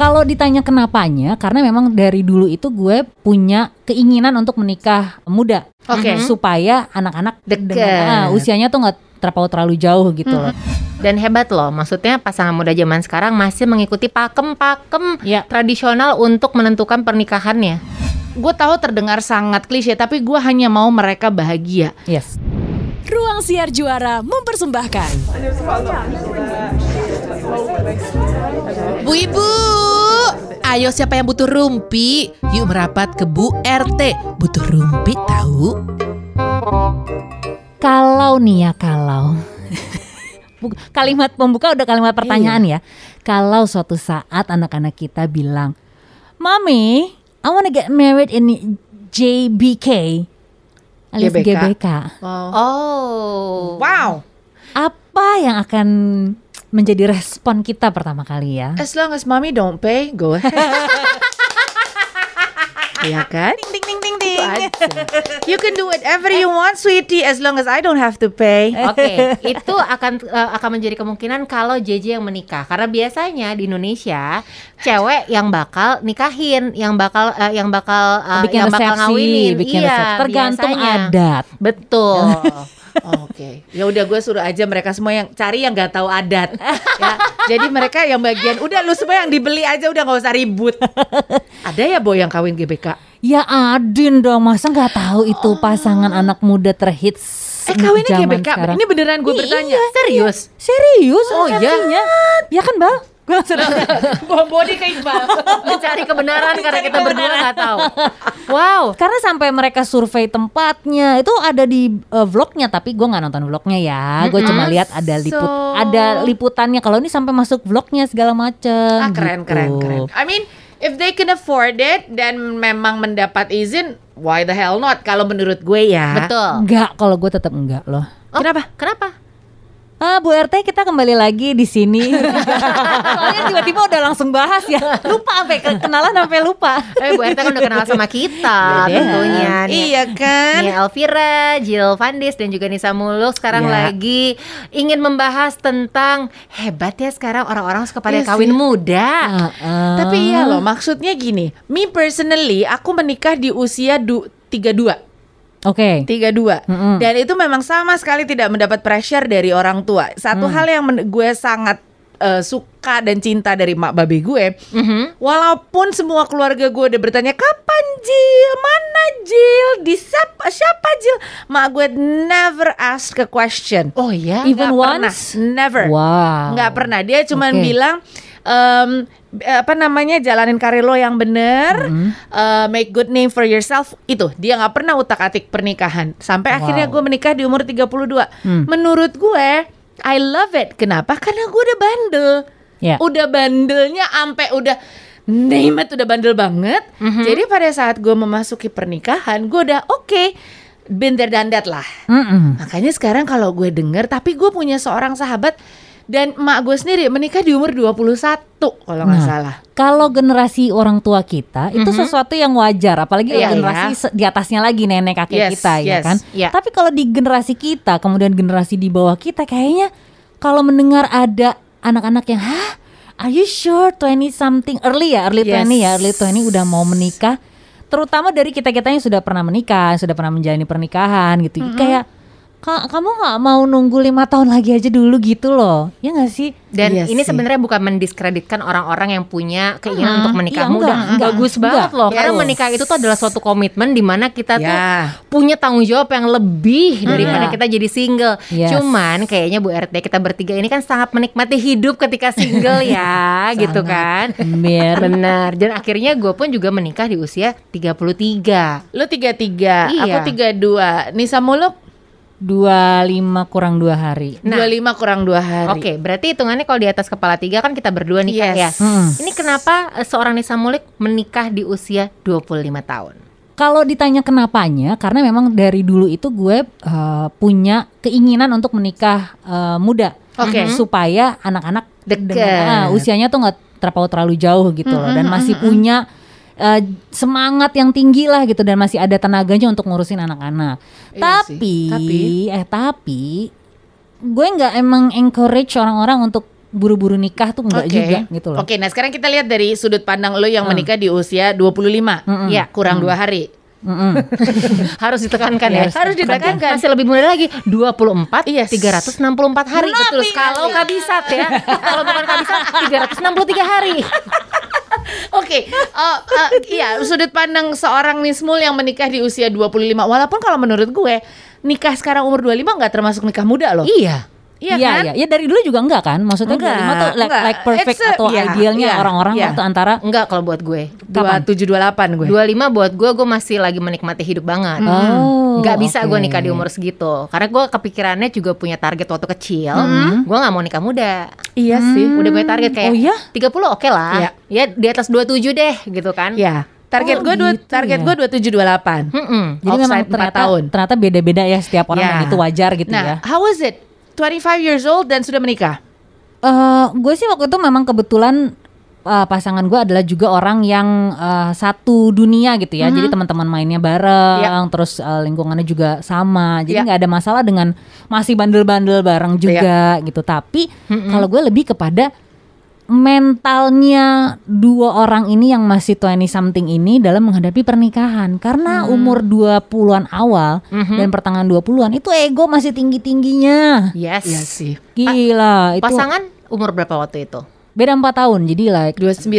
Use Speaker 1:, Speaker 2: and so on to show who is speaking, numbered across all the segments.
Speaker 1: Kalau ditanya kenapanya, karena memang dari dulu itu gue punya keinginan untuk menikah muda,
Speaker 2: Oke.
Speaker 1: Mhm. supaya anak-anak
Speaker 2: Deket.
Speaker 1: dengan- ah, usianya tuh nggak terpaut terlalu jauh gitu loh.
Speaker 2: Dan hebat loh, maksudnya pasangan muda zaman sekarang masih mengikuti pakem-pakem
Speaker 1: Ya.
Speaker 2: tradisional untuk menentukan pernikahannya.
Speaker 3: Gue tahu terdengar sangat klise, tapi gue hanya mau mereka bahagia.
Speaker 1: Yes.
Speaker 4: Ruang Siar Juara mempersembahkan
Speaker 5: Bu Ibu, ayo siapa yang butuh rumpi? Yuk merapat ke Bu RT. Butuh rumpi tahu?
Speaker 1: Kalau nih ya kalau kalimat pembuka udah kalimat pertanyaan ya. Kalau suatu saat anak-anak kita bilang, "Mami, I wanna get married in JBK." alias
Speaker 3: GBK.
Speaker 1: GBK.
Speaker 2: Oh.
Speaker 3: Wow.
Speaker 1: Apa yang akan menjadi respon kita pertama kali ya?
Speaker 3: As long as mommy don't pay, go ahead. Iya kan?
Speaker 1: Ding ding ding
Speaker 3: Itu aja. You can do whatever you want, sweetie, as long as I don't have to pay.
Speaker 2: Oke, itu akan eh, akan menjadi kemungkinan kalau JJ yang menikah. Karena biasanya di Indonesia cewek yang bakal nikahin, yang bakal eh, yang bakal eh,
Speaker 1: bikin
Speaker 2: yang bakal
Speaker 1: resepsi,
Speaker 2: ngawinin.
Speaker 1: bikin
Speaker 2: iya,
Speaker 1: resepsi. Tergantung
Speaker 2: biasanya.
Speaker 1: adat.
Speaker 2: Betul.
Speaker 3: Oke, ya udah gue suruh aja mereka semua yang cari yang nggak tahu adat. ya, jadi mereka yang bagian udah lu semua yang dibeli aja udah nggak usah ribut. Ada ya boy yang kawin GBK?
Speaker 1: Ya Adin dong, masa nggak tahu itu pasangan anak muda terhits
Speaker 3: Eh kawinnya GBK?
Speaker 1: sekarang.
Speaker 3: Ini beneran gue bertanya.
Speaker 2: Serius?
Speaker 1: Serius?
Speaker 2: Oh, iya?
Speaker 1: Ya kan Bal? Gue langsung
Speaker 3: Bom body ke Iqbal.
Speaker 2: Mencari kebenaran karena kita berdua nggak tahu. Wow.
Speaker 1: Karena sampai mereka survei tempatnya itu ada di uh, vlognya tapi gue nggak nonton vlognya ya. Gue cuma lihat ada liput
Speaker 3: So-
Speaker 1: ada liputannya. Kalau ini sampai masuk vlognya segala macem.
Speaker 3: Ah keren
Speaker 1: gitu.
Speaker 3: keren keren. I mean, if they can afford it dan memang mendapat izin, why the hell not? Kalau menurut gue ya.
Speaker 2: Betul.
Speaker 1: Enggak, kalau gue tetap enggak loh.
Speaker 2: Oh,
Speaker 3: Kenapa?
Speaker 2: Kenapa?
Speaker 1: Ah, Bu RT kita kembali lagi di sini. Soalnya tiba-tiba udah langsung bahas ya. Lupa sampai ke- kenalan sampai lupa.
Speaker 2: Eh Bu RT kan udah kenal sama kita
Speaker 1: Iya.
Speaker 2: tentunya. Nih-
Speaker 3: Iya kan?
Speaker 2: Nia Elvira, Jill Vandis dan juga Nisa Muluk sekarang
Speaker 3: Ya.
Speaker 2: lagi ingin membahas tentang hebat ya sekarang orang-orang suka pada
Speaker 3: Iya
Speaker 2: kawin
Speaker 3: sih.
Speaker 2: muda.
Speaker 1: Ah,
Speaker 3: Tapi iya loh, maksudnya gini. Me personally, aku menikah di usia du 32.
Speaker 1: Oke.
Speaker 3: 32
Speaker 1: Mm-mm.
Speaker 3: Dan itu memang sama sekali tidak mendapat pressure dari orang tua Satu
Speaker 1: Mm.
Speaker 3: hal yang gue sangat eh, suka dan cinta dari mak babe gue
Speaker 2: Mhm.
Speaker 3: Walaupun semua keluarga gue udah bertanya Kapan Jill? Mana Jill? Di siapa, siapa Jill? Mak gue never ask a question
Speaker 2: Oh ya.
Speaker 1: Even
Speaker 3: Nggak pernah.
Speaker 1: once?
Speaker 3: Never
Speaker 1: Wow.
Speaker 3: nggak pernah dia cuma
Speaker 1: Oke.
Speaker 3: bilang em, apa namanya jalanin karir lo yang bener
Speaker 1: Mm-hmm.
Speaker 3: eh, make good name for yourself itu dia nggak pernah utak atik pernikahan sampai akhirnya
Speaker 1: Wow.
Speaker 3: gue menikah di umur 32
Speaker 1: Hmm.
Speaker 3: menurut gue I love it kenapa karena gue udah bandel
Speaker 1: Ya.
Speaker 3: udah bandelnya ampe udah name it udah bandel banget
Speaker 1: Mm-hmm.
Speaker 3: jadi pada saat gue memasuki pernikahan gue udah oke been there done that lah
Speaker 1: Mm-mm.
Speaker 3: Makanya sekarang kalau gue denger, tapi gue punya seorang sahabat dan emak gue sendiri menikah di umur 21 kalau nggak
Speaker 1: Nah,
Speaker 3: salah.
Speaker 1: Kalau generasi orang tua kita itu sesuatu yang wajar, apalagi
Speaker 3: Iya,
Speaker 1: generasi
Speaker 3: iya.
Speaker 1: se- di atasnya lagi nenek kakek
Speaker 3: Yes,
Speaker 1: kita ya
Speaker 3: yes,
Speaker 1: kan.
Speaker 2: iya.
Speaker 1: Tapi kalau di generasi kita, kemudian generasi di bawah kita, kayaknya kalau mendengar ada anak-anak yang, hah, are you sure 20 something early ya, early
Speaker 3: Yes.
Speaker 1: 20 ya, early 20 udah mau menikah, terutama dari kita kita yang sudah pernah menikah, sudah pernah menjalani pernikahan gitu, kayak "Kak, kamu nggak mau nunggu lima tahun lagi aja dulu gitu loh, ya nggak sih?
Speaker 2: Dan
Speaker 3: Iya
Speaker 2: ini sebenarnya bukan mendiskreditkan orang-orang yang punya keinginan
Speaker 1: Hmm,
Speaker 2: untuk menikah
Speaker 1: iya,
Speaker 2: muda.
Speaker 1: enggak, enggak,
Speaker 2: Bagus
Speaker 1: enggak.
Speaker 2: banget loh. Karena
Speaker 3: Yes.
Speaker 2: menikah itu tuh adalah suatu komitmen di mana kita tuh
Speaker 3: Ya.
Speaker 2: punya tanggung jawab yang lebih daripada
Speaker 1: Iya.
Speaker 2: kita jadi single.
Speaker 1: Yes.
Speaker 2: Cuman kayaknya Bu RT kita bertiga ini kan sangat menikmati hidup ketika single ya, gitu kan. Benar. Dan akhirnya gue pun juga menikah di usia 33.
Speaker 3: Lu 33,
Speaker 2: Iya.
Speaker 3: aku 32. Nisa Muluk
Speaker 1: 25 kurang dua hari.
Speaker 2: Nah.
Speaker 3: 25 kurang 2 hari.
Speaker 2: Oke, berarti hitungannya kalau di atas kepala tiga kan kita berdua nikah
Speaker 3: Yes.
Speaker 2: ya.
Speaker 1: Hmm.
Speaker 2: Ini kenapa eh, seorang Nisa Mulik menikah di usia 25 tahun?
Speaker 1: Kalau ditanya kenapanya, karena memang dari dulu itu gue uh, punya keinginan untuk menikah uh, muda,
Speaker 3: Oke.
Speaker 1: Mhm. supaya anak-anak dengan- ah, usianya tuh nggak terpaut terlalu jauh gitu loh, dan masih punya uh, semangat yang tinggi lah gitu, dan masih ada tenaganya untuk ngurusin anak-anak.
Speaker 3: Iya
Speaker 1: tapi,
Speaker 3: sih, tapi-
Speaker 1: eh tapi gue nggak emang encourage orang-orang untuk buru-buru nikah tuh enggak
Speaker 3: Oke.
Speaker 1: juga gitu loh.
Speaker 3: Oke, nah sekarang kita lihat dari sudut pandang lo yang menikah di usia 25. Ya, kurang dua hari.
Speaker 1: Mm-mm.
Speaker 2: Harus ditekankan
Speaker 1: Iya,
Speaker 2: ya.
Speaker 1: harus
Speaker 3: Harus ditekankan.
Speaker 2: Masih lebih muda lagi 24
Speaker 3: Yes.
Speaker 2: 364 hari betul kalau kabisat ya. kalau bukan kabisat 363 hari.
Speaker 3: Oke, eh, eh, iya sudut pandang seorang Nismul yang menikah di usia 25. Walaupun kalau menurut gue nikah sekarang umur 25 nggak termasuk nikah muda loh.
Speaker 2: Iya.
Speaker 3: Iya
Speaker 1: Iya,
Speaker 3: kan?
Speaker 1: iya. Ya dari dulu juga enggak kan? Maksudnya
Speaker 3: Enggak,
Speaker 1: 25 tuh like,
Speaker 3: enggak.
Speaker 1: like perfect
Speaker 3: It's a-
Speaker 1: atau
Speaker 3: iya,
Speaker 1: idealnya
Speaker 3: iya,
Speaker 1: orang-orang
Speaker 3: iya.
Speaker 1: waktu antara
Speaker 2: Enggak kalau buat gue.
Speaker 3: 27 28 gue.
Speaker 2: 25 buat gue gue masih lagi menikmati hidup banget.
Speaker 1: Oh,
Speaker 2: Nggak bisa gue
Speaker 1: oke.
Speaker 2: nikah di umur segitu Karena gue kepikirannya juga punya target waktu kecil Gue nggak mau nikah muda
Speaker 3: Iya sih.
Speaker 2: Udah punya target kayak
Speaker 1: Oh iya?
Speaker 2: 30 oke lah
Speaker 3: Iya.
Speaker 2: Ya di atas 27 deh gitu kan
Speaker 3: Ya. Target
Speaker 1: Oh,
Speaker 3: gue dua,
Speaker 1: gitu
Speaker 3: target
Speaker 1: ya.
Speaker 3: gue 27 28.
Speaker 2: Mm-mm.
Speaker 1: Jadi memang ternyata
Speaker 3: tahun.
Speaker 1: ternyata beda-beda ya setiap orang
Speaker 3: Ya.
Speaker 1: dan itu wajar gitu
Speaker 3: nah,
Speaker 1: ya.
Speaker 3: how was it? 25 years old dan sudah menikah.
Speaker 1: Eh, gue sih waktu itu memang kebetulan eh, pasangan gue adalah juga orang yang eh, satu dunia gitu ya. Jadi teman-teman mainnya bareng, terus eh, lingkungannya juga sama. Jadi
Speaker 3: Ya.
Speaker 1: nggak ada masalah dengan masih bandel-bandel bareng juga gitu. Tapi kalau gue lebih kepada mentalnya dua orang ini yang masih 20 something ini dalam menghadapi pernikahan karena umur 20-an awal dan pertengahan 20-an itu ego masih tinggi-tingginya.
Speaker 2: Yes
Speaker 3: Iya sih.
Speaker 1: Gila, itu
Speaker 2: Pasangan umur berapa waktu itu?
Speaker 1: beda 4 tahun. Jadi like
Speaker 3: 29.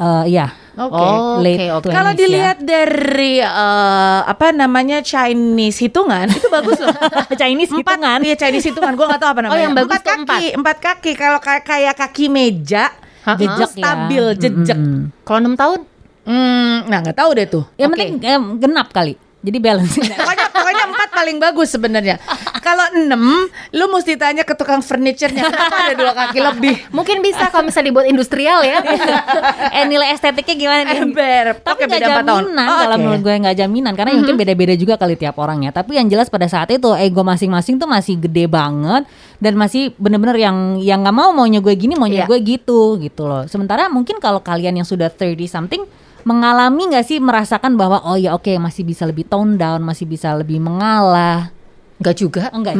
Speaker 1: eh iya,
Speaker 3: Oke.
Speaker 2: Oh,
Speaker 1: late
Speaker 2: oke, oke.
Speaker 1: 20s
Speaker 3: Kalau
Speaker 1: ya.
Speaker 3: dilihat dari eh, apa namanya Chinese hitungan itu bagus loh.
Speaker 1: Chinese
Speaker 3: empat,
Speaker 1: hitungan.
Speaker 3: Iya Chinese hitungan. Gue nggak tahu apa namanya.
Speaker 2: yang bagus
Speaker 3: empat kaki, empat kaki. Kalau kayak kayak kaki meja, itu
Speaker 1: Jejak ya.
Speaker 3: stabil, jejak.
Speaker 1: Mm-mm.
Speaker 2: Kalau 6 tahun?
Speaker 3: Hmm, nah nggak tahu deh tuh.
Speaker 1: Yang
Speaker 2: Oke.
Speaker 1: penting eh, genap kali. Jadi balance.
Speaker 3: Pokoknya pokoknya empat paling bagus sebenarnya. Kalau enam, lu mesti tanya ke tukang furniture-nya kenapa ada dua kaki lebih.
Speaker 2: Mungkin bisa kalau misalnya dibuat industrial ya
Speaker 1: eh nilai estetiknya gimana nih?
Speaker 3: Ember.
Speaker 1: Tapi nggak jaminan
Speaker 3: Oh,
Speaker 1: kalau menurut gue nggak jaminan karena mungkin beda-beda juga kali tiap orang ya. Tapi yang jelas pada saat itu ego masing-masing tuh masih gede banget dan masih bener-bener yang yang nggak mau maunya gue gini maunya
Speaker 2: Iya.
Speaker 1: gue gitu gitu loh. Sementara mungkin kalau kalian yang sudah 30 something mengalami nggak sih merasakan bahwa oh ya oke masih bisa lebih tone down masih bisa lebih mengalah
Speaker 2: Enggak juga
Speaker 1: enggak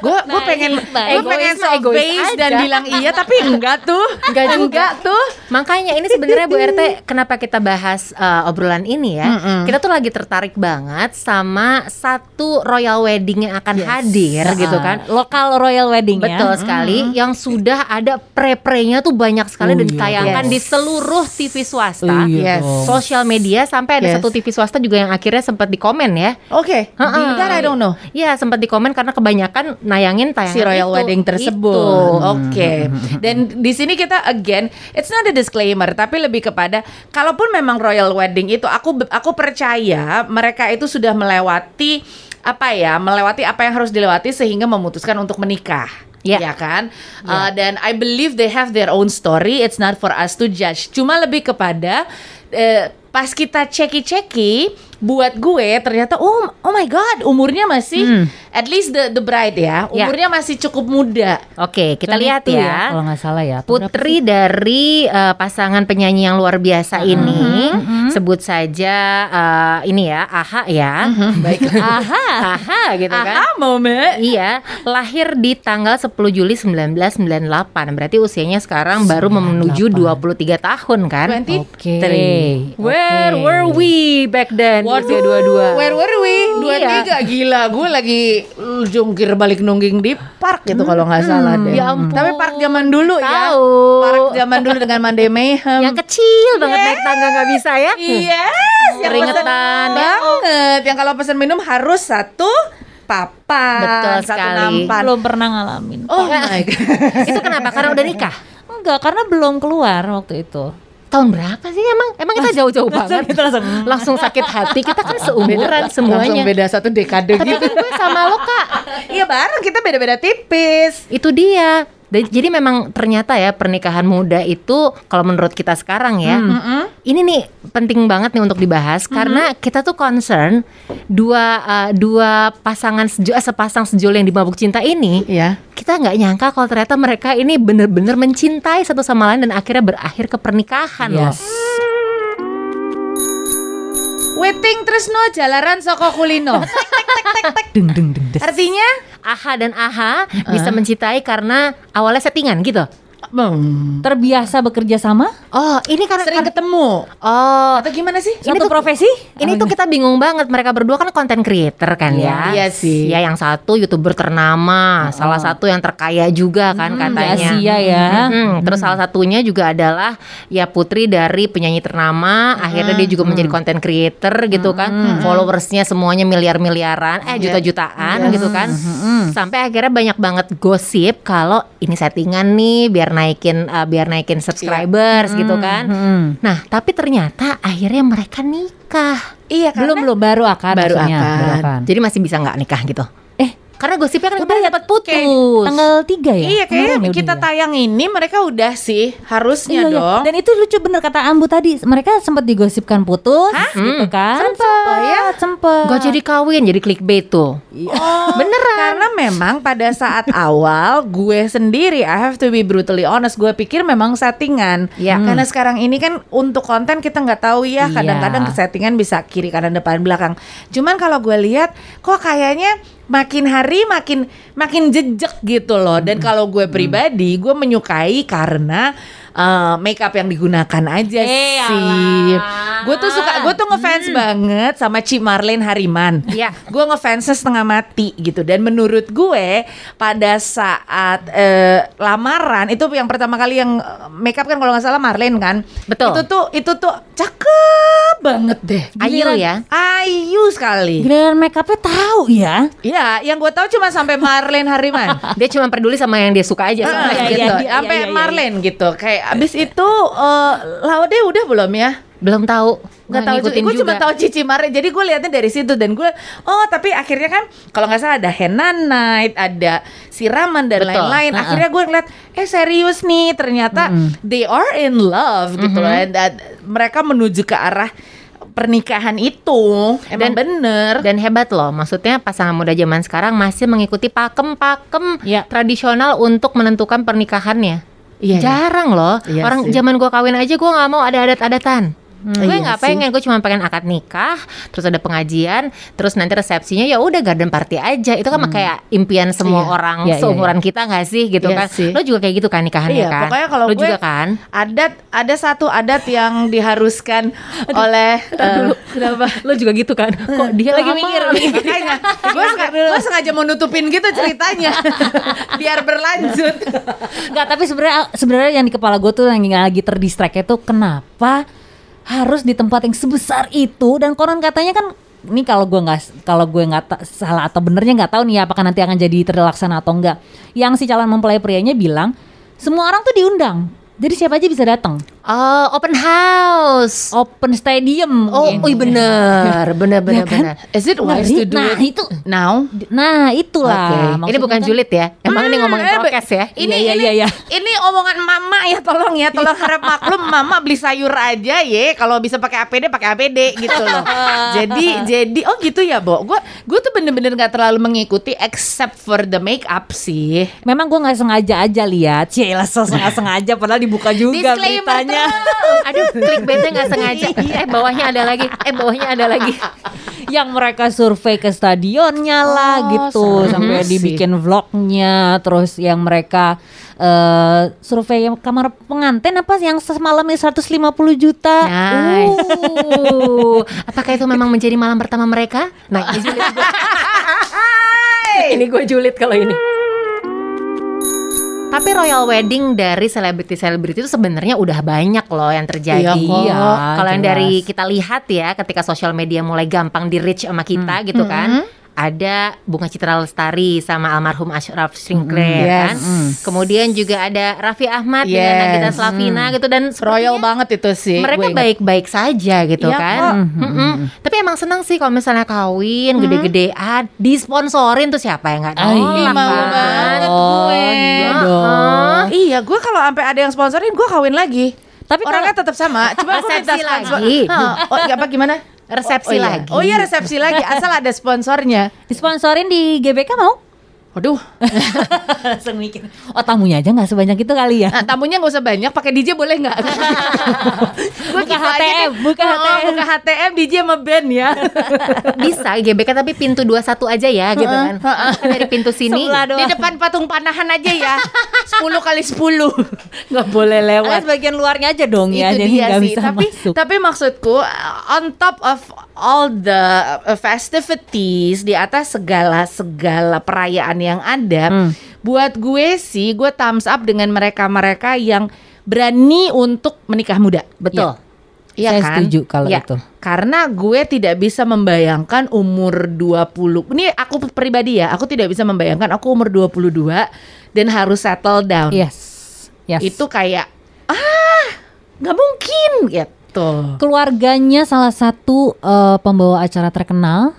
Speaker 3: Gue gue pengen
Speaker 1: Baik,
Speaker 3: gue pengen
Speaker 2: Egois
Speaker 3: soft face dan bilang iya tapi enggak tuh.
Speaker 2: Enggak juga
Speaker 3: Enggak tuh.
Speaker 2: Makanya ini sebenarnya Bu RT kenapa kita bahas uh, obrolan ini ya? Kita tuh lagi tertarik banget sama satu royal wedding yang akan hadir gitu kan.
Speaker 1: Lokal royal wedding ya
Speaker 2: Betul sekali yang sudah ada pre-pre-nya tuh banyak sekali
Speaker 1: Oh,
Speaker 2: dan
Speaker 1: iya
Speaker 2: ditayangkan
Speaker 3: dong.
Speaker 2: di seluruh TV swasta.
Speaker 1: Oh, iya
Speaker 3: Yes.
Speaker 2: Sosial media sampai ada
Speaker 3: Yes.
Speaker 2: satu TV swasta juga yang akhirnya sempat dikomen ya.
Speaker 3: Oke.
Speaker 2: Heeh.
Speaker 3: That I don't know.
Speaker 2: Iya sempat dikomen karena kebanyakan nayangin tayangan
Speaker 3: si royal
Speaker 2: itu.
Speaker 3: wedding tersebut. Oke. Dan di sini kita again, it's not a disclaimer, tapi lebih kepada kalaupun memang royal wedding itu aku aku percaya mereka itu sudah melewati apa ya, melewati apa yang harus dilewati sehingga memutuskan untuk menikah.
Speaker 2: Ya.
Speaker 3: Ya kan, Uh, dan I believe they have their own story. It's not for us to judge. Cuma lebih kepada eh, pas kita ceki-ceki, buat gue ternyata oh oh my god umurnya masih at least the the bride ya
Speaker 2: Ya.
Speaker 3: umurnya masih cukup muda.
Speaker 2: Oke kita
Speaker 1: Tahun
Speaker 2: lihat
Speaker 1: itu
Speaker 2: ya.
Speaker 1: kalau nggak salah ya
Speaker 2: Putri dari eh, pasangan penyanyi yang luar biasa ini sebut saja eh, ini ya Aha ya baik Aha Aha gitu kan
Speaker 3: Aha moment.
Speaker 2: Iya, lahir di tanggal 10 Juli 1998. Berarti usianya sekarang baru menuju 23 tahun kan?
Speaker 3: 23.
Speaker 1: Oke.
Speaker 2: Where
Speaker 1: Oke.
Speaker 2: were we back then?
Speaker 3: Waduh,
Speaker 2: usia 22.
Speaker 3: Where were we? Dua
Speaker 2: Iya.
Speaker 3: tiga gila. Gue lagi jungkir balik nungging di park gitu kalau nggak salah deh.
Speaker 2: Ya ampun.
Speaker 3: Tapi park zaman dulu ya.
Speaker 2: Tahu.
Speaker 3: Park zaman dulu dengan Monday Mayhem.
Speaker 2: Yang kecil banget naik tangga nggak bisa ya?
Speaker 3: Yes, yang
Speaker 2: Keringetan.
Speaker 3: pesen banget. Yang kalau pesan minum harus satu papan,
Speaker 2: Betul
Speaker 3: satu
Speaker 2: sekali.
Speaker 3: nampan.
Speaker 1: belum pernah ngalamin
Speaker 3: Oh my god.
Speaker 2: Itu kenapa? Karena udah nikah.
Speaker 1: enggak karena belum keluar waktu itu
Speaker 2: Tahun berapa sih emang? Emang kita jauh-jauh banget.
Speaker 1: kita langsung
Speaker 2: Langsung sakit hati. Kita kan seumuran
Speaker 3: Langsung
Speaker 2: semuanya.
Speaker 3: beda satu dekade
Speaker 2: Tapi
Speaker 3: gitu.
Speaker 2: kan gue sama lo kak.
Speaker 3: Iya bareng kita beda-beda tipis.
Speaker 2: Itu dia. Dan- Jadi memang ternyata ya pernikahan muda itu kalau menurut kita sekarang ya, ini nih penting banget nih untuk dibahas. Karena kita tuh concern dua uh, dua pasangan sejo, eh, sepasang sejoli yang dimabuk cinta ini,
Speaker 3: Iya.
Speaker 2: kita nggak nyangka kalau ternyata mereka ini bener-bener mencintai satu sama lain dan akhirnya berakhir ke pernikahan loh.
Speaker 1: yes
Speaker 3: Weting Tresno Jalaran Soko Kulino.
Speaker 1: deng deng deng des.
Speaker 3: Artinya
Speaker 2: Aha dan Aha bisa mencintai karena awalnya settingan gitu.
Speaker 3: Hmm.
Speaker 1: Terbiasa bekerja sama?
Speaker 2: Oh, ini karena
Speaker 3: Sering ketemu
Speaker 2: Oh,
Speaker 3: atau gimana sih?
Speaker 1: Satu profesi?
Speaker 2: Ini tuh kita bingung banget mereka berdua kan konten creator kan ya.
Speaker 3: Iya sih.
Speaker 2: Ya yang satu youtuber ternama, salah satu yang terkaya juga kan
Speaker 1: Di
Speaker 2: katanya.
Speaker 1: Asia ya.
Speaker 2: Mm-mm. Terus salah satunya juga adalah ya putri dari penyanyi ternama. Akhirnya dia juga menjadi konten creator gitu kan. Followersnya semuanya miliar-miliaran, eh juta-jutaan gitu kan. Sampai akhirnya banyak banget gosip kalau ini settingan nih biar naikin uh, biar naikin subscribers gitu kan.
Speaker 1: Hmm.
Speaker 2: Nah tapi ternyata akhirnya mereka nikah.
Speaker 3: Iya
Speaker 1: Belum belum baru akan
Speaker 3: Baru akan.
Speaker 1: baru akan.
Speaker 2: Jadi masih bisa nggak nikah gitu? Karena gosipnya kan
Speaker 1: udah
Speaker 2: dapat putus.
Speaker 1: Tanggal 3 ya?
Speaker 3: Iya kayaknya
Speaker 1: Kemarin ya
Speaker 3: kita
Speaker 1: udah ya?
Speaker 3: tayang ini mereka udah sih harusnya
Speaker 1: Iya, iya.
Speaker 3: dong.
Speaker 1: Dan itu lucu bener kata Ambu tadi. Mereka sempat digosipkan putus, gitu kan? Sempet.
Speaker 3: Oh ya?
Speaker 1: Sempet.
Speaker 2: Gak jadi kawin, jadi clickbait tuh.
Speaker 3: Oh, beneran. Karena memang pada saat awal gue sendiri I have to be brutally honest, gue pikir memang settingan.
Speaker 2: Iya.
Speaker 3: Karena sekarang ini kan untuk konten kita nggak tahu ya,
Speaker 1: Iya.
Speaker 3: kadang-kadang settingan bisa kiri kanan depan belakang. Cuman kalau gue lihat kok kayaknya makin hari makin makin jejak gitu loh. Dan kalau gue pribadi, gue menyukai karena eh, makeup yang digunakan aja
Speaker 1: Eh,
Speaker 3: sih. Gue tuh suka, gue tuh ngefans banget sama Ci Marlene Hariman.
Speaker 2: Iya.
Speaker 3: Gue ngefansnya setengah mati gitu dan menurut gue pada saat eh, lamaran itu yang pertama kali yang eh, makeup kan kalau nggak salah Marlene kan.
Speaker 2: Betul.
Speaker 3: Itu tuh itu tuh cakep banget deh.
Speaker 2: Ayu ya.
Speaker 3: Ayu sekali.
Speaker 1: Giliran make upnya tahu ya.
Speaker 3: Iya, yang gue tahu cuma sampai Marlene Hariman.
Speaker 2: Dia cuma peduli sama yang dia suka aja. Soalnya
Speaker 1: iya,
Speaker 3: gitu.
Speaker 1: iya, iya,
Speaker 3: Sampai
Speaker 1: iya, iya.
Speaker 3: Marlene gitu. Kayak abis itu eh, Laude udah belum ya?
Speaker 2: Belum tahu.
Speaker 3: nggak tahu juga. Gue cuma tahu Cici Mare. Jadi gue liatnya dari situ dan gue oh tapi akhirnya kan kalau nggak salah ada henna night, ada siraman dan lain-lain.
Speaker 2: Uh-uh.
Speaker 3: Akhirnya gue ngeliat eh serius nih ternyata they are in love gitu loh. Dan, mereka menuju ke arah pernikahan itu. Emang
Speaker 2: Dan-
Speaker 3: bener.
Speaker 2: Dan hebat loh, maksudnya pasangan muda zaman sekarang masih mengikuti pakem-pakem
Speaker 1: Iya.
Speaker 2: tradisional untuk menentukan pernikahannya.
Speaker 3: Iya, iya.
Speaker 2: Jarang loh,
Speaker 3: Iya
Speaker 2: orang
Speaker 3: sih.
Speaker 2: zaman gua kawin aja gua nggak mau ada adat-adatan. Gue
Speaker 3: iya
Speaker 2: nggak
Speaker 3: sih.
Speaker 2: pengen, gue cuma pengen akad nikah, terus ada pengajian, terus nanti resepsinya ya udah garden party aja. Itu kan kayak impian semua
Speaker 3: Iya.
Speaker 2: orang
Speaker 1: Iya, iya,
Speaker 2: seumuran kita nggak sih gitu
Speaker 3: Iya
Speaker 2: kan?
Speaker 3: sih.
Speaker 2: Lo juga kayak gitu kan nikahannya
Speaker 3: Iya,
Speaker 2: kan?
Speaker 3: pokoknya kalau
Speaker 2: Lo
Speaker 3: gue
Speaker 2: juga kan?
Speaker 3: adat ada satu adat yang diharuskan oleh eh,
Speaker 2: Kenapa? Lo juga gitu kan? Kok dia
Speaker 1: Lagi mikir,
Speaker 3: Makanya gue sengaja, gue sengaja mau nutupin gitu ceritanya biar berlanjut.
Speaker 1: Enggak, tapi sebenarnya sebenarnya yang di kepala gue tuh yang lagi terdistract itu kenapa harus di tempat yang sebesar itu dan konon katanya kan ini kalau gue nggak kalau gue nggak salah atau benernya nggak tahu nih apakah nanti akan jadi terlaksana atau enggak. Yang si calon mempelai prianya bilang semua orang tuh diundang. Jadi siapa aja bisa datang.
Speaker 2: Oh, open house.
Speaker 1: Open stadium.
Speaker 2: Oh, ui bener, bener, bener,
Speaker 1: Ya kan?
Speaker 2: bener.
Speaker 3: Is it wise
Speaker 1: Ngeri.
Speaker 3: to do
Speaker 1: Nah,
Speaker 3: it
Speaker 1: itu
Speaker 3: now?
Speaker 1: Nah, itulah.
Speaker 2: Oke, ini bukan
Speaker 1: kan-
Speaker 2: julid ya. Emang ini ngomongin
Speaker 3: Hmm, eh,
Speaker 2: prokes ya.
Speaker 3: Ini
Speaker 1: Iya,
Speaker 3: ini
Speaker 1: iya, iya.
Speaker 3: ini omongan mama ya tolong ya tolong harap maklum mama beli sayur aja ya kalau bisa pakai APD pakai APD gitu loh. jadi jadi oh gitu ya, Bo. Gue gue tuh bener-bener nggak terlalu mengikuti except for the makeup sih.
Speaker 1: Memang gue nggak sengaja aja lihat, Cila sengaja sengaja padahal dibuka juga
Speaker 3: Disclaimer
Speaker 1: beritanya.
Speaker 2: Aduh, clickbaitnya nggak sengaja. Eh bawahnya ada lagi. Eh bawahnya ada lagi.
Speaker 1: yang mereka survei ke stadionnya lah
Speaker 3: Oh,
Speaker 1: gitu
Speaker 3: seru
Speaker 1: sampai
Speaker 3: sih.
Speaker 1: dibikin vlognya terus yang mereka eh survei kamar pengantin apa sih yang semalamnya 150 juta
Speaker 2: Nice.
Speaker 1: Uh.
Speaker 2: Apakah itu memang menjadi malam pertama mereka? Nah, ini julid ini gue julid kalau ini. Tapi royal wedding dari selebriti-selebriti itu sebenarnya udah banyak loh yang terjadi.
Speaker 3: Iya.
Speaker 1: Iya,
Speaker 2: Kalau yang dari kita lihat ya, ketika sosial media mulai gampang di reach sama kita gitu kan. Ada Bunga Citra Lestari sama almarhum Ashraf Sinclair
Speaker 3: Yes.
Speaker 2: kan. Kemudian juga ada Raffi Ahmad dengan
Speaker 3: Yes.
Speaker 2: Nagita Slavina gitu dan
Speaker 3: Royal banget itu sih.
Speaker 2: mereka baik-baik saja gitu
Speaker 3: Iya
Speaker 2: kan.
Speaker 3: kok.
Speaker 2: Mm-mm. Tapi emang senang sih kalau misalnya kawin gede-gedean disponsorin tuh siapa yang nggak
Speaker 1: Ay,
Speaker 2: nolak
Speaker 3: Ih, mau
Speaker 2: kan?
Speaker 3: banget
Speaker 1: Oh,
Speaker 3: gue.
Speaker 1: iya.
Speaker 3: Iya, gue kalau sampai ada yang sponsorin, gue kawin lagi.
Speaker 1: Tapi
Speaker 3: orangnya tetap sama, cuma gue minta sponsor.
Speaker 2: lagi.
Speaker 3: Oh, iya, apa gimana?
Speaker 2: Resepsi
Speaker 3: oh, iya.
Speaker 2: lagi.
Speaker 3: Oh iya resepsi lagi, asal ada sponsornya.
Speaker 1: disponsorin di GBK mau
Speaker 3: Waduh,
Speaker 1: langsung mikir oh tamunya aja nggak sebanyak itu kali ya
Speaker 3: nah, tamunya nggak usah banyak, pakai DJ boleh nggak? gue Ibu aja
Speaker 1: HTM, buka
Speaker 3: oh,
Speaker 1: HTM.
Speaker 3: buka HTM DJ sama band ya.
Speaker 2: Bisa GBK tapi pintu 21 aja ya gitu kan. Dari pintu sini.
Speaker 3: Di depan patung panahan aja ya. 10 kali 10. Nggak boleh lewat.
Speaker 1: bagian luarnya aja dong ya,
Speaker 3: itu
Speaker 1: jadi nggak
Speaker 3: sih.
Speaker 1: bisa
Speaker 3: Tapi
Speaker 1: masuk.
Speaker 3: tapi maksudku on top of all the festivities di atas segala segala perayaan yang ada,
Speaker 1: Hmm.
Speaker 3: buat gue sih gue thumbs up dengan mereka-mereka yang berani untuk menikah muda.
Speaker 2: Betul.
Speaker 3: Iya
Speaker 1: Saya
Speaker 3: kan?
Speaker 1: setuju kalau
Speaker 3: Iya.
Speaker 1: itu.
Speaker 3: Karena gue tidak bisa membayangkan umur 20. Ini aku pribadi ya, aku tidak bisa membayangkan aku umur 22 dan harus settle down.
Speaker 1: Yes. Yes.
Speaker 3: Itu kayak ah, nggak mungkin gitu.
Speaker 1: Keluarganya salah satu eh, pembawa acara terkenal,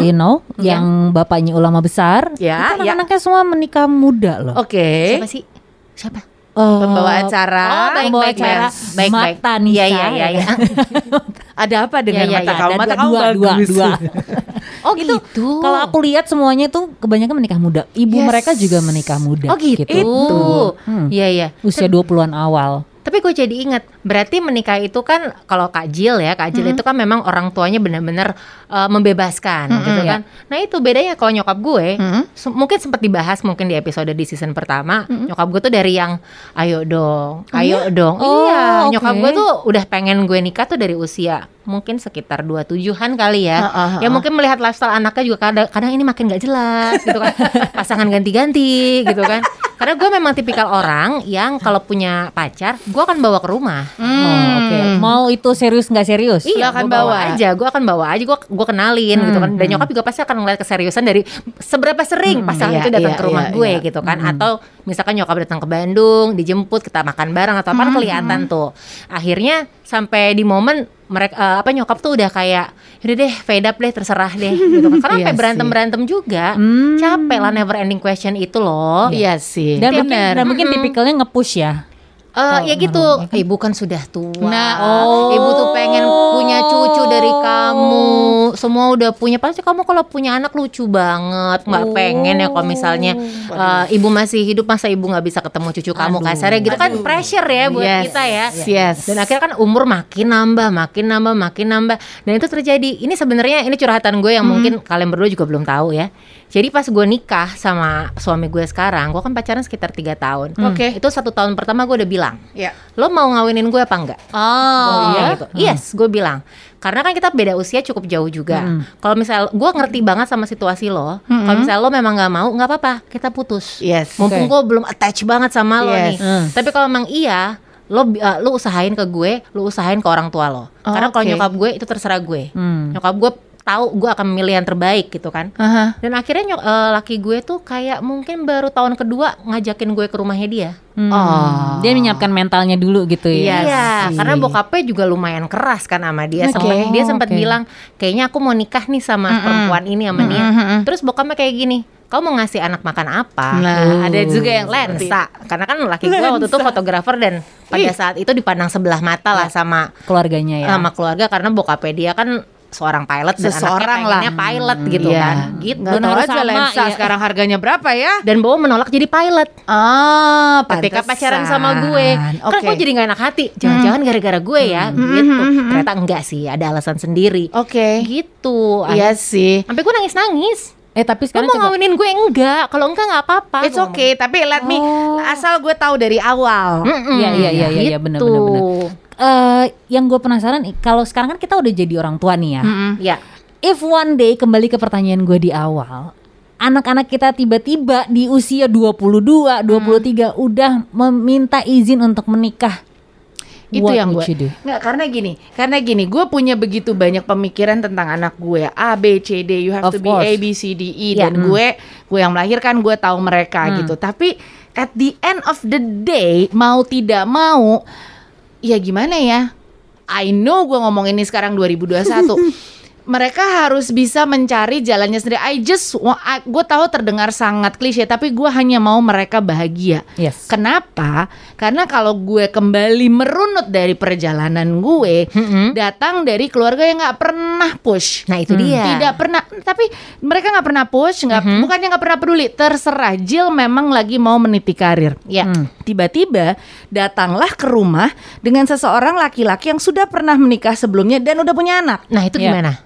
Speaker 1: you know, yang bapaknya ulama besar.
Speaker 3: Ya,
Speaker 1: itu
Speaker 3: ya.
Speaker 1: anak-anaknya semua menikah muda loh.
Speaker 3: Oke.
Speaker 2: Siapa sih? Siapa?
Speaker 1: Eh,
Speaker 3: Pembawa acara.
Speaker 2: Oh, baik,
Speaker 1: pembawa
Speaker 2: baik,
Speaker 1: acara
Speaker 2: baik. Baik.
Speaker 1: Mata Nisa.
Speaker 2: Iya, iya, iya, iya.
Speaker 3: Ada apa dengan
Speaker 2: Ya, ya,
Speaker 3: mata
Speaker 2: ya,
Speaker 3: kamu?
Speaker 1: Ada
Speaker 3: Mata
Speaker 1: dua,
Speaker 3: kamu
Speaker 1: dua, dua,
Speaker 3: bagus.
Speaker 1: dua.
Speaker 2: Oh gitu.
Speaker 1: Kalau aku lihat semuanya tuh kebanyakan menikah muda. Ibu
Speaker 3: Yes.
Speaker 1: mereka juga menikah muda.
Speaker 2: Oh gitu.
Speaker 1: Hmm.
Speaker 2: Iya, iya.
Speaker 1: Usia 20-an awal.
Speaker 2: Tapi gue jadi ingat, berarti menikah itu kan kalau Kak Jill ya, Kak Jill itu kan memang orang tuanya benar-benar uh, membebaskan gitu
Speaker 1: Iya.
Speaker 2: kan. Nah itu bedanya kalau nyokap gue,
Speaker 3: Mm-mm.
Speaker 2: se- mungkin sempat dibahas mungkin di episode di season pertama, nyokap gue tuh dari yang ayo dong, ayo dong.
Speaker 1: Oh,
Speaker 2: iya,
Speaker 1: oke.
Speaker 2: nyokap gue tuh udah pengen gue nikah tuh dari usia mungkin sekitar 27-an kali ya.
Speaker 3: Ah, ah,
Speaker 2: Ya
Speaker 3: ah.
Speaker 2: mungkin melihat lifestyle anaknya juga kadang, kadang ini makin gak jelas gitu kan. Pasangan ganti-ganti gitu kan. Karena gue memang tipikal orang yang kalau punya pacar, gue akan bawa ke rumah.
Speaker 1: Oh, oke. Mau itu serius nggak serius?
Speaker 2: Iya,
Speaker 3: akan
Speaker 2: bawa
Speaker 3: bawa.
Speaker 2: aja. Gue akan bawa aja. Gue gue kenalin gitu kan. Dan nyokap juga pasti akan ngeliat keseriusan dari seberapa sering pasangan
Speaker 3: iya,
Speaker 2: itu datang
Speaker 3: iya,
Speaker 2: ke rumah
Speaker 3: iya,
Speaker 2: gue
Speaker 3: iya.
Speaker 2: gitu kan. Atau misalkan nyokap datang ke Bandung, dijemput kita makan bareng atau apa kan kelihatan tuh. Akhirnya sampai di momen mereka eh, apa nyokap tuh udah kayak udah deh fade up deh terserah deh gitu kan. Karena
Speaker 3: Iya
Speaker 2: sampai berantem berantem juga.
Speaker 1: Hmm.
Speaker 2: Capek lah never ending question itu loh.
Speaker 3: Iya sih.
Speaker 1: Dan mungkin, dan mungkin tipikalnya nge-push ya.
Speaker 2: Eh, ya gitu,
Speaker 1: ya kan?
Speaker 2: ibu kan sudah tua.
Speaker 3: Nah,
Speaker 1: oh.
Speaker 2: ibu tuh pengen punya cucu dari kamu. Semua udah punya. Pasti kamu kalau punya anak lucu banget. Nggak pengen ya kalau misalnya eh, ibu masih hidup masa ibu nggak bisa ketemu cucu kamu
Speaker 1: Aduh.
Speaker 2: kasarnya gitu kan pressure ya buat
Speaker 3: Yes,
Speaker 2: kita ya.
Speaker 3: yes.
Speaker 2: Dan akhirnya kan umur makin nambah, makin nambah, makin nambah. Dan itu terjadi. Ini sebenarnya ini curhatan gue yang mungkin kalian berdua juga belum tahu ya. Jadi pas gue nikah sama suami gue sekarang, gue kan pacaran sekitar tiga tahun.
Speaker 3: Oke.
Speaker 2: Itu satu tahun pertama gue udah bilang,
Speaker 3: Iya.
Speaker 2: lo mau ngawinin gue apa enggak?
Speaker 3: Oh,
Speaker 2: iya gitu. Yes, gue bilang. Karena kan kita beda usia cukup jauh juga. Kalau misal gue ngerti banget sama situasi lo. Kalau misal lo memang nggak mau, nggak apa-apa, kita putus.
Speaker 3: Yes.
Speaker 2: Mumpung gue belum attach banget sama lo
Speaker 3: Yes.
Speaker 2: nih.
Speaker 1: Hmm.
Speaker 2: Tapi kalau memang iya, lo uh, lo usahain ke gue, lo usahain ke orang tua lo.
Speaker 3: Oh,
Speaker 2: Karena kalau
Speaker 3: oke.
Speaker 2: nyokap gue itu terserah gue.
Speaker 1: Hmm.
Speaker 2: Nyokap gue tahu gue akan memilih yang terbaik gitu kan.
Speaker 3: Aha.
Speaker 2: Dan akhirnya nyok- eh, laki gue tuh kayak mungkin baru tahun kedua ngajakin gue ke rumahnya dia.
Speaker 1: Hmm.
Speaker 3: Oh.
Speaker 1: Dia menyiapkan mentalnya dulu gitu ya.
Speaker 2: Iya,
Speaker 1: sih.
Speaker 2: karena bokapnya juga lumayan keras kan sama dia.
Speaker 3: Oke.
Speaker 2: Sempet- dia sempat
Speaker 1: Oke.
Speaker 2: bilang, kayaknya aku mau nikah nih sama perempuan ini sama dia. Terus bokapnya kayak gini, kamu mau ngasih anak makan apa?
Speaker 3: Nah, ada juga yang seperti
Speaker 2: lensa. Karena kan laki gue waktu itu fotografer dan pada saat itu dipandang sebelah mata lah sama
Speaker 1: keluarganya ya.
Speaker 2: sama keluarga karena bokapnya dia kan seorang pilot dan
Speaker 3: Seseorang
Speaker 2: anaknya pengennya
Speaker 3: lah.
Speaker 2: pilot gitu
Speaker 3: Iya.
Speaker 2: kan. Gitu.
Speaker 3: Nggak
Speaker 1: Dan
Speaker 3: tahu aja
Speaker 1: sama,
Speaker 3: lensa
Speaker 1: ya.
Speaker 3: sekarang harganya berapa ya?
Speaker 2: Dan Bowo menolak jadi pilot.
Speaker 3: Ah,
Speaker 2: ketika
Speaker 3: pantesan.
Speaker 2: pacaran sama gue kan
Speaker 3: Oke.
Speaker 2: gue jadi nggak enak hati jangan-jangan gara-gara gue ya gitu ternyata enggak sih ada alasan sendiri
Speaker 3: Oke.
Speaker 2: gitu
Speaker 3: Iya sih.
Speaker 2: sampai gue nangis nangis
Speaker 1: Eh tapi sekarang
Speaker 2: mau
Speaker 1: coba
Speaker 2: ngawinin gue enggak kalau enggak nggak apa-apa
Speaker 3: It's okay, tapi let me
Speaker 1: Oh.
Speaker 3: asal gue tahu dari awal.
Speaker 1: Iya, iya, iya, iya, iya, benar,
Speaker 2: gitu.
Speaker 1: benar, benar. Eh, yang gue penasaran kalau sekarang kan kita udah jadi orang tua nih ya.
Speaker 2: ya
Speaker 1: If one day kembali ke pertanyaan gue di awal, anak-anak kita tiba-tiba di usia 22, 23 udah meminta izin untuk menikah.
Speaker 3: Itu
Speaker 1: What
Speaker 3: yang gue nggak karena gini, karena gini, gue punya begitu banyak pemikiran tentang anak gue A B C D, you have
Speaker 1: Of
Speaker 3: to be
Speaker 1: course.
Speaker 3: A B C D E
Speaker 2: Ya,
Speaker 3: dan gue gue yang melahirkan gue tahu mereka gitu. Tapi at the end of the day mau tidak mau, ya gimana ya? I know gue ngomong ini sekarang 2021. mereka harus bisa mencari jalannya sendiri. I just, gue tahu terdengar sangat klise, tapi gue hanya mau mereka bahagia.
Speaker 1: Yes.
Speaker 3: Kenapa? Karena kalau gue kembali merunut dari perjalanan gue,
Speaker 2: Mm-mm.
Speaker 3: datang dari keluarga yang nggak pernah push.
Speaker 2: Nah itu dia.
Speaker 3: Tidak pernah, tapi mereka nggak pernah push, nggak,
Speaker 2: Mhm.
Speaker 3: bukannya nggak pernah peduli. Terserah, Jill memang lagi mau meniti karir.
Speaker 2: Ya.
Speaker 1: Hmm.
Speaker 3: Tiba-tiba datanglah ke rumah dengan seseorang laki-laki yang sudah pernah menikah sebelumnya dan udah punya anak.
Speaker 2: Nah itu
Speaker 1: Ya.
Speaker 2: gimana?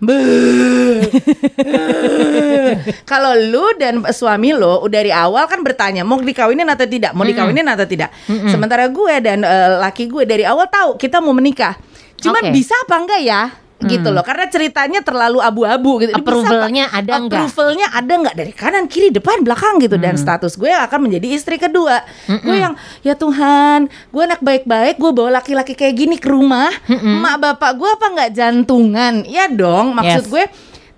Speaker 3: Kalau lu dan suami lo dari awal kan bertanya mau dikawinin atau tidak, mau dikawinin atau tidak. Sementara gue dan eh, laki gue dari awal tahu kita mau menikah. Cuman
Speaker 2: Oke.
Speaker 3: bisa apa enggak ya? Gitu loh, karena ceritanya terlalu abu-abu gitu.
Speaker 2: Approvalnya ada enggak?
Speaker 3: Approvalnya ada enggak dari kanan, kiri, depan, belakang gitu. Dan status gue akan menjadi istri kedua. Gue yang ya Tuhan, gue anak baik-baik, gue bawa laki-laki kayak gini ke rumah. Emak bapak gue apa enggak jantungan? Ya dong, maksud
Speaker 1: Yes.
Speaker 3: gue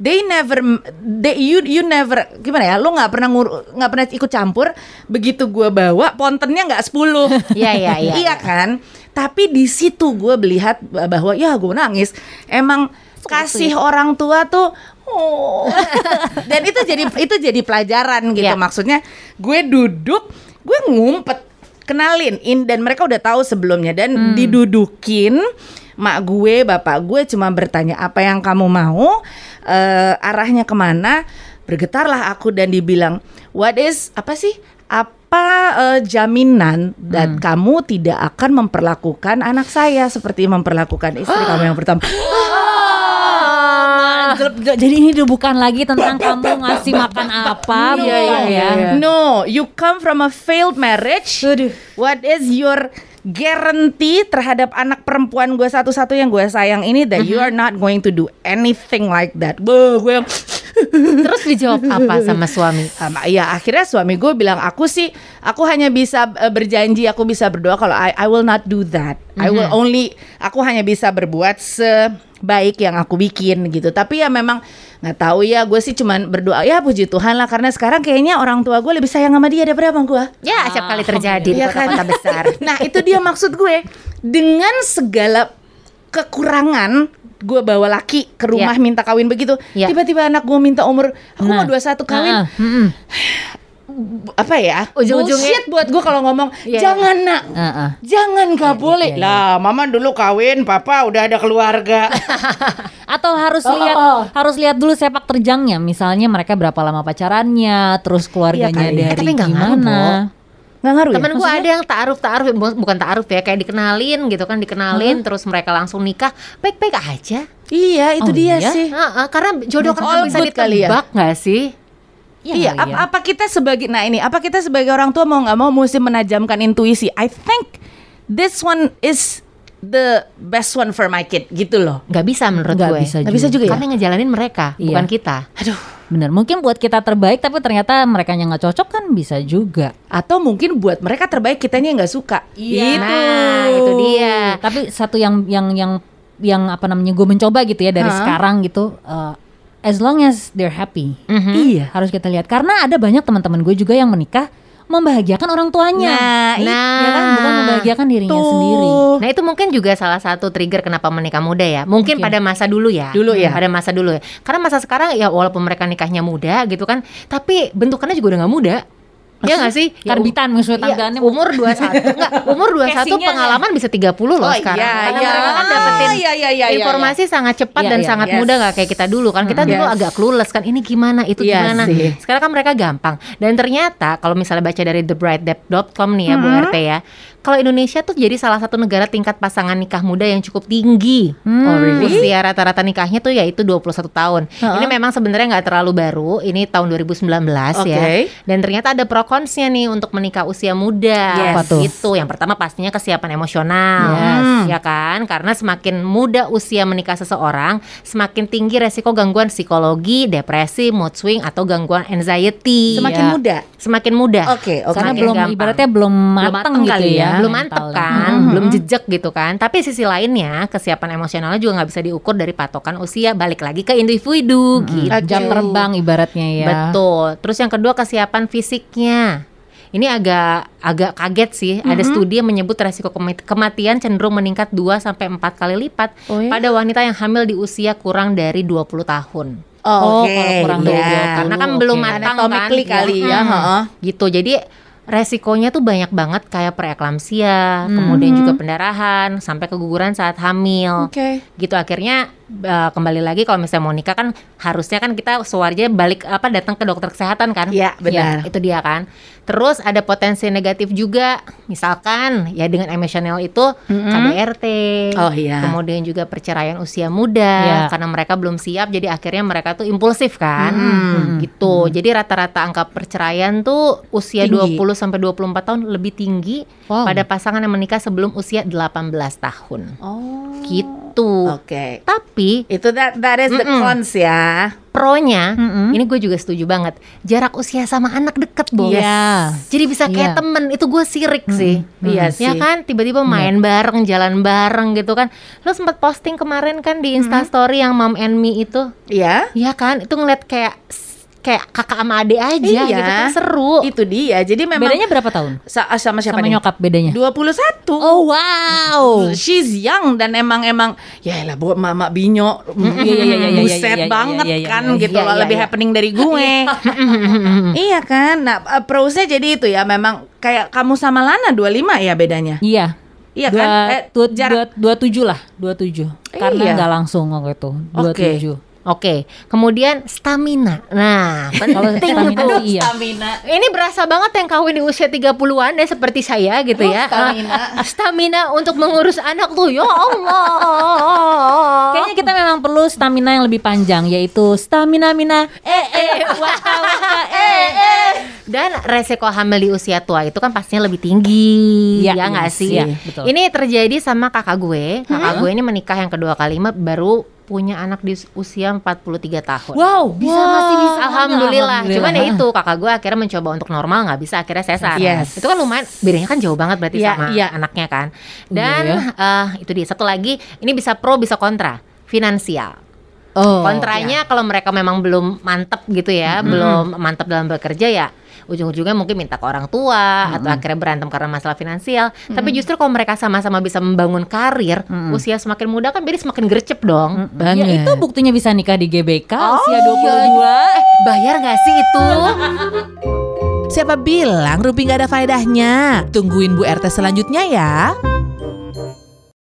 Speaker 3: they never they you you never gimana ya lo nggak pernah nggak pernah ikut campur begitu gue bawa pontennya nggak 10
Speaker 2: Iya, iya, iya,
Speaker 3: iya kan? Tapi di situ gue melihat bahwa ya gue nangis. Emang kasih orang tua tuh oh. Dan itu jadi itu jadi pelajaran gitu.
Speaker 2: Iya.
Speaker 3: maksudnya gue duduk gue ngumpet kenalin in dan mereka udah tahu sebelumnya. Dan didudukin mak gue bapak gue cuma bertanya apa yang kamu mau eh, arahnya ke mana bergetarlah aku dan dibilang what is apa sih apa eh, jaminan dan kamu tidak akan memperlakukan anak saya seperti memperlakukan istri kamu yang pertama
Speaker 1: Ah, Jadi ini udah bukan lagi tentang kamu ngasih makan apa,
Speaker 3: iya,
Speaker 1: bukan ya.
Speaker 3: iya. No, you come from a failed marriage. What is your guarantee terhadap anak perempuan gue satu-satu yang gue sayang ini that you are not going to do anything like that. Beuh, gue yang
Speaker 2: Terus dijawab apa sama suami?
Speaker 3: Um, ya akhirnya suami gue bilang aku sih aku hanya bisa uh, berjanji aku bisa berdoa kalau I, I will not do that I will only aku hanya bisa berbuat sebaik yang aku bikin gitu tapi ya memang nggak tahu ya gue sih cuman berdoa ya puji Tuhan lah karena sekarang kayaknya orang tua gue lebih sayang sama dia daripada sama gue
Speaker 2: Ya, acap kali terjadi di
Speaker 3: Iya
Speaker 2: kota-kota besar.
Speaker 3: nah itu dia maksud gue dengan segala kekurangan gue bawa laki ke rumah
Speaker 2: Iya.
Speaker 3: minta kawin begitu
Speaker 2: Iya.
Speaker 3: tiba-tiba anak gue minta umur aku mau
Speaker 1: Nah.
Speaker 3: 21 kawin
Speaker 1: Ah, ah.
Speaker 3: Apa ya
Speaker 2: Ujung-ujungnya-
Speaker 3: bullshit buat gue kalau ngomong
Speaker 2: Iya,
Speaker 3: jangan nak
Speaker 1: Ah, ah.
Speaker 3: jangan gak boleh
Speaker 1: iya, iya.
Speaker 3: lah mama dulu kawin papa udah ada keluarga
Speaker 1: Atau harus
Speaker 3: Oh,
Speaker 1: lihat
Speaker 3: oh.
Speaker 1: harus lihat dulu sepak terjangnya. Misalnya mereka berapa lama pacarannya, terus keluarganya
Speaker 3: kali.
Speaker 1: dari
Speaker 2: Eh, tapi nggak ngaruh,
Speaker 1: gimana.
Speaker 3: nggak ngaruh
Speaker 2: Temen
Speaker 3: ya
Speaker 2: gue ada yang taaruf taaruf bu- bukan taaruf ya kayak dikenalin gitu kan dikenalin terus mereka langsung nikah baik-baik aja.
Speaker 3: iya itu
Speaker 1: Oh,
Speaker 3: dia
Speaker 1: iya?
Speaker 3: sih
Speaker 2: Heeh, karena jodoh kan bisa
Speaker 3: good kali ya?
Speaker 2: ditebak nggak
Speaker 3: Iya,
Speaker 1: kali
Speaker 3: apa,
Speaker 1: ya.
Speaker 3: apa kita sebagai nah ini apa kita sebagai orang tua mau nggak mau mesti menajamkan intuisi. I think this one is the best one for my kid gitu loh.
Speaker 2: Nggak bisa menurut
Speaker 1: Nggak
Speaker 2: gue.
Speaker 1: bisa
Speaker 3: Nggak bisa juga ya?
Speaker 2: Karena yang ngejalanin mereka
Speaker 1: Iya.
Speaker 2: bukan kita.
Speaker 3: Aduh.
Speaker 1: Bener, mungkin buat kita terbaik tapi ternyata mereka yang nggak cocok kan bisa juga.
Speaker 3: Atau mungkin buat mereka terbaik kitanya yang nggak suka. Gitu.
Speaker 2: Nah, itu dia.
Speaker 1: Tapi satu yang yang yang yang apa namanya gue mencoba gitu ya dari
Speaker 3: Hah?
Speaker 1: sekarang gitu. uh, as long as they're happy,
Speaker 2: Mhm.
Speaker 3: Iya.
Speaker 1: harus kita lihat. Karena ada banyak teman-teman gue juga yang menikah membahagiakan orang tuanya.
Speaker 3: Nah, i-
Speaker 2: Nah,
Speaker 1: ya kan bukan membahagiakan dirinya
Speaker 3: tuh.
Speaker 1: sendiri.
Speaker 2: Nah itu mungkin juga salah satu trigger kenapa menikah muda ya. Mungkin
Speaker 1: Mungkin.
Speaker 2: pada masa dulu ya.
Speaker 3: Dulu ya.
Speaker 2: Pada masa dulu ya. Karena masa sekarang ya walaupun mereka nikahnya muda gitu kan, tapi bentukannya juga udah nggak muda. Ya nggak sih? Ya,
Speaker 1: Karbitan maksudnya
Speaker 2: Iya,
Speaker 1: tampilannya
Speaker 2: umur 21 enggak, umur 21
Speaker 1: Casingnya
Speaker 2: pengalaman bisa 30 loh
Speaker 3: Oh,
Speaker 2: sekarang.
Speaker 3: iya,
Speaker 2: Karena
Speaker 3: iya.
Speaker 2: mereka kan dapetin
Speaker 3: Ah, iya, iya, iya, iya,
Speaker 2: informasi sangat cepat
Speaker 1: Iya,
Speaker 2: dan
Speaker 1: iya,
Speaker 2: sangat
Speaker 3: yes.
Speaker 2: mudah nggak kayak kita dulu kan. Kita dulu
Speaker 3: Yes.
Speaker 2: agak clueless kan ini gimana, itu
Speaker 3: Iya
Speaker 2: gimana.
Speaker 3: sih.
Speaker 2: Sekarang kan mereka gampang. Dan ternyata kalau misalnya baca dari thebrightdep.com nih ya Bu
Speaker 3: Mm-hmm.
Speaker 2: RT ya. Kalau Indonesia tuh jadi salah satu negara tingkat pasangan nikah muda yang cukup tinggi.
Speaker 3: Oh, really?
Speaker 2: Usia rata-rata nikahnya tuh yaitu 21 tahun.
Speaker 3: Ha-ha.
Speaker 2: Ini memang sebenarnya nggak terlalu baru. Ini tahun 2019 ya.
Speaker 3: Oke.
Speaker 2: Dan ternyata ada pro konsnya nih untuk menikah usia muda.
Speaker 3: Yes.
Speaker 1: Apa tuh?
Speaker 2: Itu yang pertama pastinya kesiapan emosional.
Speaker 3: Yes.
Speaker 2: Ya kan? Karena semakin muda usia menikah seseorang, semakin tinggi resiko gangguan psikologi, depresi, mood swing atau gangguan anxiety.
Speaker 3: Semakin
Speaker 1: Iya.
Speaker 3: muda.
Speaker 2: Semakin mudah.
Speaker 3: Oke, oke.
Speaker 1: Karena
Speaker 2: Semakin
Speaker 1: belum
Speaker 2: gampang.
Speaker 1: ibaratnya belum mateng,
Speaker 2: mateng
Speaker 1: gitu
Speaker 2: kali
Speaker 1: ya.
Speaker 2: Belum mantep
Speaker 1: mentalnya.
Speaker 2: kan,
Speaker 1: Mhm.
Speaker 2: belum jejak gitu kan. Tapi sisi lainnya kesiapan emosionalnya juga nggak bisa diukur dari patokan usia. Balik lagi ke individu gitu.
Speaker 1: Jam terbang ibaratnya ya.
Speaker 2: Betul. Terus yang kedua kesiapan fisiknya. Ini agak agak kaget sih. Ada studi yang menyebut resiko kematian cenderung meningkat 2 sampai 4 kali lipat
Speaker 3: Oh ya?
Speaker 2: pada wanita yang hamil di usia kurang dari 20 tahun.
Speaker 1: Oh,
Speaker 3: Oke,
Speaker 1: kalau kurang dari
Speaker 3: iya.
Speaker 1: 20,
Speaker 2: Karena kan
Speaker 1: oke.
Speaker 2: belum matang kan.
Speaker 3: Kali ya,
Speaker 2: Mm.
Speaker 3: heeh.
Speaker 2: Gitu. Jadi resikonya tuh banyak banget kayak preeklamsia, kemudian juga pendarahan, sampai keguguran saat hamil.
Speaker 3: Oke.
Speaker 2: Gitu akhirnya eh, kembali lagi kalau misalnya mau nikah kan harusnya kan kita sewarnya balik apa datang ke dokter kesehatan kan?
Speaker 3: Iya, benar.
Speaker 2: Ya, itu dia kan. Terus ada potensi negatif juga, misalkan ya dengan emosional itu KDRT.
Speaker 3: Oh, iya.
Speaker 2: Kemudian juga perceraian usia muda
Speaker 1: Iya.
Speaker 2: karena mereka belum siap jadi akhirnya mereka tuh impulsif kan.
Speaker 3: Hmm.
Speaker 2: Gitu. Jadi rata-rata angka perceraian tuh usia
Speaker 3: Tinggi.
Speaker 2: 20 sampai 24 tahun lebih tinggi
Speaker 1: Wow.
Speaker 2: pada pasangan yang menikah sebelum usia 18 tahun.
Speaker 3: Oh.
Speaker 2: Gitu.
Speaker 3: Oke.
Speaker 2: Tapi
Speaker 3: Itu that that is the
Speaker 2: Mm-mm.
Speaker 3: cons ya.
Speaker 2: pronya,
Speaker 1: Mm-mm.
Speaker 2: ini gue juga setuju banget. Jarak usia sama anak deket, Bos.
Speaker 1: Iya.
Speaker 2: Jadi bisa kayak
Speaker 1: Iya.
Speaker 2: temen, itu gue sirik sih.
Speaker 3: Iya
Speaker 2: Ya
Speaker 3: sih.
Speaker 2: kan, tiba-tiba main bareng, jalan bareng gitu kan. Lo sempat posting kemarin kan di Instastory yang Mom and Me itu.
Speaker 3: Iya.
Speaker 2: Iya kan, itu ngeliat kayak kayak kakak sama adik aja
Speaker 3: Iya.
Speaker 2: gitu kan seru.
Speaker 3: Itu dia. Jadi memang
Speaker 1: Bedanya berapa tahun?
Speaker 3: sa- sama siapa
Speaker 1: Sama
Speaker 3: nih?
Speaker 1: nyokap bedanya?
Speaker 3: 21.
Speaker 1: Oh wow.
Speaker 3: She's young dan emang emang ya lah buat mama binyo
Speaker 1: Iya, iya, iya, iya, iya,
Speaker 3: buset
Speaker 1: iya, iya,
Speaker 3: banget
Speaker 1: iya, iya,
Speaker 3: kan
Speaker 1: iya,
Speaker 3: gitu
Speaker 2: iya,
Speaker 3: loh
Speaker 2: iya,
Speaker 3: lebih
Speaker 2: iya.
Speaker 3: happening dari gue iya kan nah uh, prosnya jadi itu ya memang kayak kamu sama Lana 25 ya bedanya
Speaker 1: Iya.
Speaker 3: iya
Speaker 1: Dua,
Speaker 3: kan eh,
Speaker 1: dua,
Speaker 3: jarak
Speaker 1: dua, dua tujuh lah, dua tujuh. Karena
Speaker 3: Iya.
Speaker 1: nggak langsung waktu itu, dua
Speaker 3: Oke.
Speaker 1: tujuh.
Speaker 2: Oke, kemudian stamina. Nah,
Speaker 1: Kalau
Speaker 2: penting
Speaker 1: stamina
Speaker 2: tuh.
Speaker 1: iya.
Speaker 3: stamina
Speaker 2: Ini berasa banget yang kawin di usia 30-an ya seperti saya gitu ya.
Speaker 3: stamina.
Speaker 2: Ah, stamina untuk mengurus anak tuh ya Allah.
Speaker 1: Kayaknya kita memang perlu stamina yang lebih panjang yaitu stamina mina eh eh waka waka eh eh.
Speaker 2: Dan resiko hamil di usia tua itu kan pastinya lebih tinggi,
Speaker 1: Iya,
Speaker 2: ya nggak
Speaker 1: yes,
Speaker 2: sih?
Speaker 1: iya, betul.
Speaker 2: Ini terjadi sama kakak gue. Kakak gue ini menikah yang kedua kali baru punya anak di usia 43 tahun.
Speaker 1: Wow, bisa
Speaker 2: Wow,
Speaker 1: masih bisa hamil,
Speaker 2: Alhamdulillah. Cuman ya
Speaker 1: Alhamdulillah.
Speaker 2: itu kakak gue akhirnya mencoba untuk normal nggak bisa akhirnya sesar.
Speaker 3: Yes.
Speaker 2: Itu kan lumayan bedanya kan jauh banget berarti
Speaker 3: Iya,
Speaker 2: sama
Speaker 3: iya.
Speaker 2: anaknya kan. Dan
Speaker 1: Iya
Speaker 2: eh, itu dia satu lagi ini bisa pro bisa kontra finansial.
Speaker 1: Oh,
Speaker 2: Kontranya kalau mereka memang belum mantep gitu ya, belum mantap dalam bekerja ya ujung-ujungnya mungkin minta ke orang tua atau akhirnya berantem karena masalah finansial. Tapi justru kalau mereka sama-sama bisa membangun karir, usia semakin muda kan jadi semakin gercep dong.
Speaker 1: Ya
Speaker 3: banget
Speaker 1: itu buktinya bisa nikah di GBK
Speaker 2: Oh,
Speaker 1: usia
Speaker 2: iya.
Speaker 1: 22.
Speaker 2: Eh, bayar gak sih itu?
Speaker 5: Siapa bilang Rumpi nggak ada faedahnya? Tungguin Bu RT selanjutnya ya.